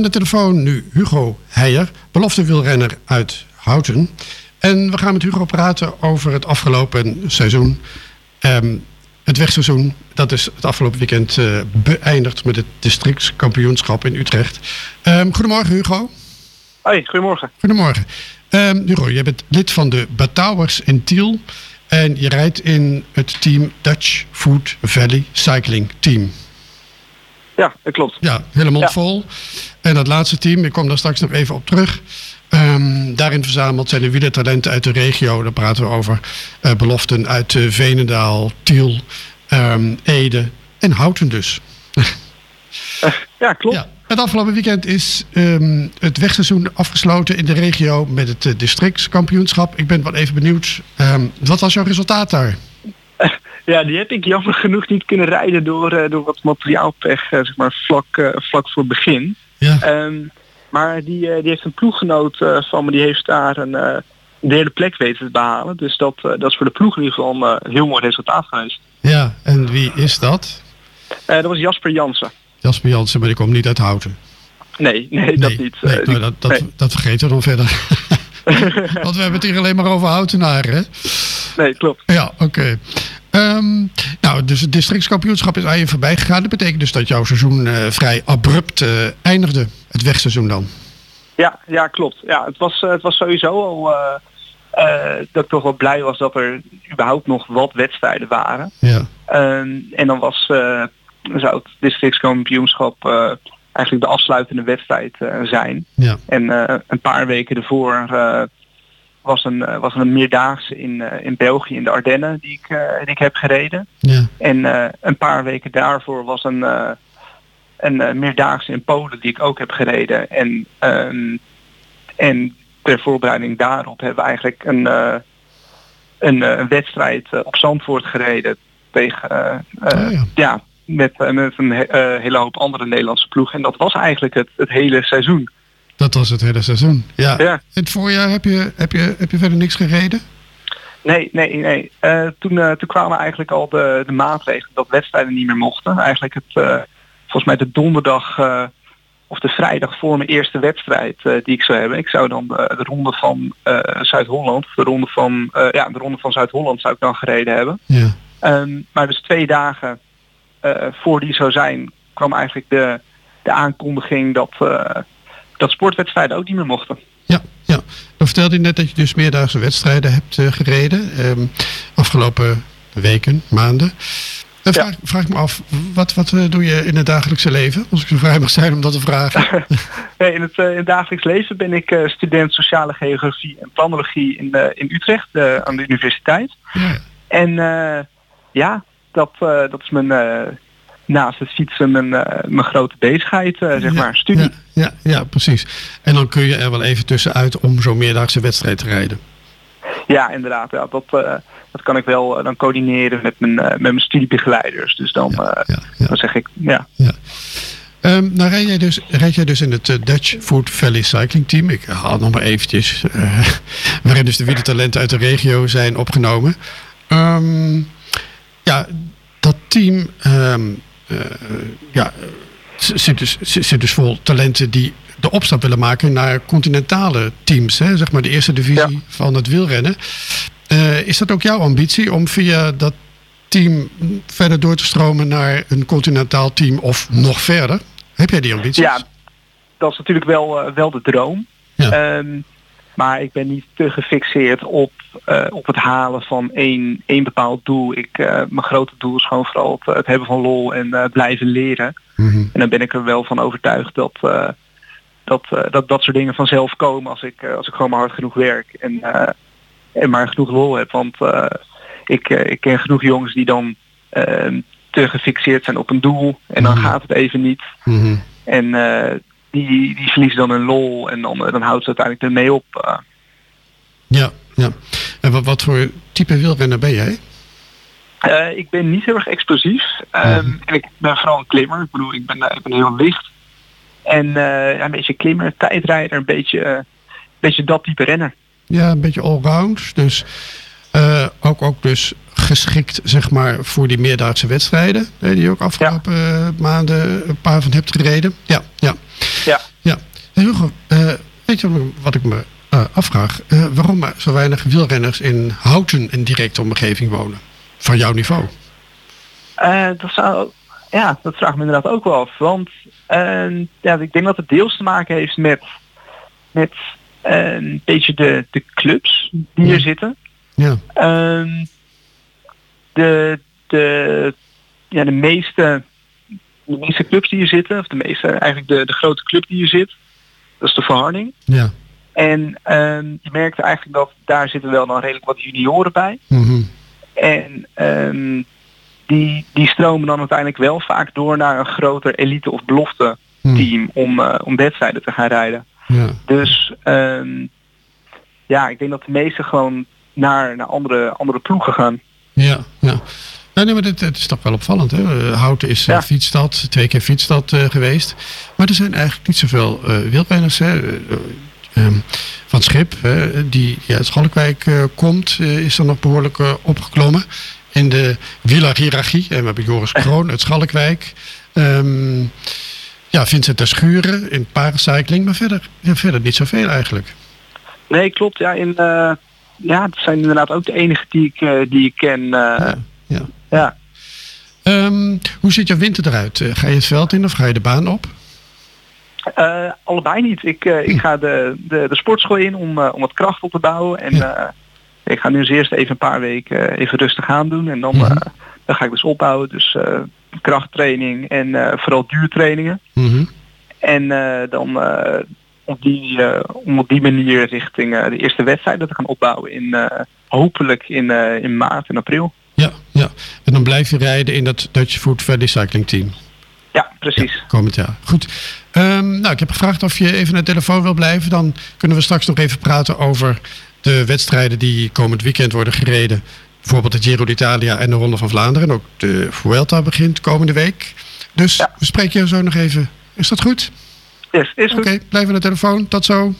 Aan de telefoon nu Hugo Heijer, belofte wielrenner uit Houten. En we gaan met Hugo praten over het afgelopen seizoen. Ehm, het wegseizoen, dat is het afgelopen weekend uh, beëindigd met het districtskampioenschap in Utrecht. Um, goedemorgen Hugo. Hoi, goedemorgen. Goedemorgen. Um, Hugo, jij bent lid van de Batouwers in Tiel. En je rijdt in het team Dutch Food Valley Cycling Team. Ja, dat klopt. Ja, helemaal vol. En dat laatste team, ik kom daar straks nog even op terug. Um, daarin verzameld zijn de wielertalenten uit de regio. Daar praten we over uh, beloften uit uh, Venendaal, Tiel, um, Ede en Houten dus. uh, ja, klopt. Ja. Het afgelopen weekend is um, het wegseizoen afgesloten in de regio met het uh, districtskampioenschap. Ik ben wel even benieuwd. wat was jouw resultaat daar? Ja, die heb ik jammer genoeg niet kunnen rijden door, uh, door wat materiaalpech, uh, zeg maar, vlak, uh, vlak voor het begin. Ja. Um, maar die, die heeft een ploeggenoot van me, die heeft daar een derde plek weten te behalen. Dus dat, dat is voor de ploeg in ieder geval een heel mooi resultaat geweest. Ja, en wie is dat? dat was Jasper Jansen. Jasper Jansen, maar die komt niet uit Houten. Nee, nee, nee dat niet. Nee, nou, dat, dat, nee. dat vergeten we dan verder. Want we hebben het hier alleen maar over Houtenaren, hè? Nee, klopt. Ja, oké. Okay. Um, nou, dus het districtskampioenschap is aan je voorbij gegaan. Dat betekent dus dat jouw seizoen uh, vrij abrupt uh, eindigde. Het wegseizoen dan. Ja, ja klopt. Ja, het, was, uh, het was sowieso al dat ik toch wel blij was dat er überhaupt nog wat wedstrijden waren. Ja. Um, en dan was zou het districtskampioenschap eigenlijk de afsluitende wedstrijd zijn. Ja. En een paar weken ervoor was een, was een meerdaagse in, uh, in België, in de Ardennen, die ik, uh, die ik heb gereden. Ja. En een paar weken daarvoor was een, een meerdaagse in Polen, die ik ook heb gereden. En, um, en ter voorbereiding daarop hebben we eigenlijk een, een, een wedstrijd op Zandvoort gereden tegen, oh, ja. ja. met, met een hele hoop andere Nederlandse ploegen. En dat was eigenlijk het, het hele seizoen. Dat was het hele seizoen. Ja. ja. Het voorjaar heb je, heb, je, heb je verder niks gereden? Nee, nee, nee. Uh, toen, uh, toen kwamen eigenlijk al de, de maatregelen dat wedstrijden niet meer mochten. Eigenlijk het, uh, volgens mij de donderdag of de vrijdag voor mijn eerste wedstrijd die ik zou hebben. Ik zou dan de, de ronde van Zuid-Holland, de ronde van, ja, de ronde van Zuid-Holland zou ik dan gereden hebben. Ja. Um, maar dus twee dagen voor die zou zijn, kwam eigenlijk de, de aankondiging dat dat sportwedstrijden ook niet meer mochten. Ja, ja. Dan vertelde je net dat je dus meerdaagse wedstrijden hebt uh, gereden. Um, afgelopen weken, maanden. Dan vraag, ja. vraag ik me af, wat, wat uh, doe je in het dagelijkse leven? Als ik zo vrij mag zijn om dat te vragen. nee, in, het, uh, in het dagelijks leven ben ik student sociale geografie en planologie in, in Utrecht aan de universiteit. Ja. En ja, dat, dat is mijn naast het fietsen mijn, uh, mijn grote bezigheid, uh, zeg ja, maar, studie. Ja, ja, ja, precies. En dan kun je er wel even tussenuit om zo'n meerdaagse wedstrijd te rijden. Ja, inderdaad. Ja, dat, uh, dat kan ik wel dan coördineren met mijn, met mijn studiebegeleiders. Dus dan, ja, ja, dan zeg ik, ja. ja. Um, nou rijd jij, dus, rijd jij dus in het Dutch Food Valley Cycling Team. Ik haal nog maar eventjes. waarin dus de wielertalenten uit de regio zijn opgenomen. Um, ja, dat team... Um, uh, ja, zit dus, zit dus vol talenten die de opstap willen maken naar continentale teams. Hè? Zeg maar de eerste divisie ja. van het wielrennen. Uh, is dat ook jouw ambitie om via dat team verder door te stromen naar een continentaal team of nog verder? Heb jij die ambitie? Ja, dat is natuurlijk wel, uh, wel de droom. Ja. Um, maar ik ben niet te gefixeerd op, uh, op het halen van één, één bepaald doel. Ik, uh, mijn grote doel is gewoon vooral het, het hebben van lol en uh, blijven leren. Mm -hmm. En dan ben ik er wel van overtuigd dat dat, dat, dat soort dingen vanzelf komen als ik, als ik gewoon maar hard genoeg werk en, en maar genoeg lol heb. Want ik, ik ken genoeg jongens die dan te gefixeerd zijn op een doel en dan mm -hmm. gaat het even niet. Mm -hmm. En die, die verliezen dan een lol en dan, dan houdt ze uiteindelijk ermee op. Uh. Ja, ja. En wat, wat voor type wielrenner ben jij? Uh, ik ben niet heel erg explosief. Um, mm. En ik ben vooral een klimmer. Ik bedoel, ik ben, ik ben heel licht. En ja, een beetje klimmer, tijdrijder, een beetje, een beetje dat type renner. Ja, een beetje allround. Dus uh, ook, ook dus geschikt zeg maar, voor die meerdaagse wedstrijden. Die je ook afgelopen ja. maanden een paar van hebt gereden. Ja, ja. Ja. ja. Hugo, uh, weet je wat ik me uh, afvraag? Uh, waarom er zo weinig wielrenners in Houten en directe omgeving wonen? Van jouw niveau? dat zou, ja, dat vraag me inderdaad ook wel af. Want ja, ik denk dat het deels te maken heeft met, met een beetje de, de clubs die Ja. er zitten. Ja. Ehm, de, de, ja, de, meeste, de meeste clubs die hier zitten, of de meeste, eigenlijk de, de grote club die hier zit, dat is de verharding. Ja. En ehm, je merkte eigenlijk dat daar zitten wel dan redelijk wat junioren bij. Mhm. En ehm, die, die stromen dan uiteindelijk wel vaak door naar een groter elite of belofte Hm. team om, eh, om wedstrijden te gaan rijden. Ja. Dus ehm, ja, ik denk dat de meesten gewoon naar, naar andere, andere ploegen gaan. Ja, ja. Nee, maar dit, het is toch wel opvallend. Hè? Eh, Houten is eh, Ja. fietsstad, twee keer fietsstad eh, geweest. Maar er zijn eigenlijk niet zoveel wielrenners. Hè? Eh, ehm, van Schip, hè, die ja, uit Schalkwijk komt, is er nog behoorlijk eh, opgeklommen. In de wielerhiërarchie. En we hebben Joris Kroon uit Schalkwijk. Ehm, ja, Vincent ter Schuren in paracycling. Maar verder, ja, verder niet zoveel eigenlijk. Nee, klopt. Ja, in, ja, dat zijn inderdaad ook de enige die ik, die ik ken. ja. Ehm, hoe ziet jouw winter eruit? Eh, ga je het veld in of ga je de baan op? Eh, allebei niet. Ik, eh, ik ga de, de, de sportschool in om, eh, om wat kracht op te bouwen. En Ja. ik ga nu eens eerst even een paar weken even rustig aan doen. En dan, Mhm. dan ga ik dus opbouwen. Dus krachttraining en vooral duurtrainingen. Mhm. En dan op, die, om op die manier richting de eerste wedstrijden te gaan opbouwen. In, hopelijk in, in maart en april. En dan blijf je rijden in dat Dutch Food Valley Cycling Team. Ja, precies. Ja, komend jaar. Goed. Ehm, nou, ik heb gevraagd of je even naar de telefoon wil blijven. Dan kunnen we straks nog even praten over de wedstrijden die komend weekend worden gereden. Bijvoorbeeld de Giro d'Italia en de Ronde van Vlaanderen. En ook de Vuelta begint komende week. Dus Ja. we spreken je zo nog even. Is dat goed? Yes, is Oké, goed. blijf aan de telefoon. Tot zo.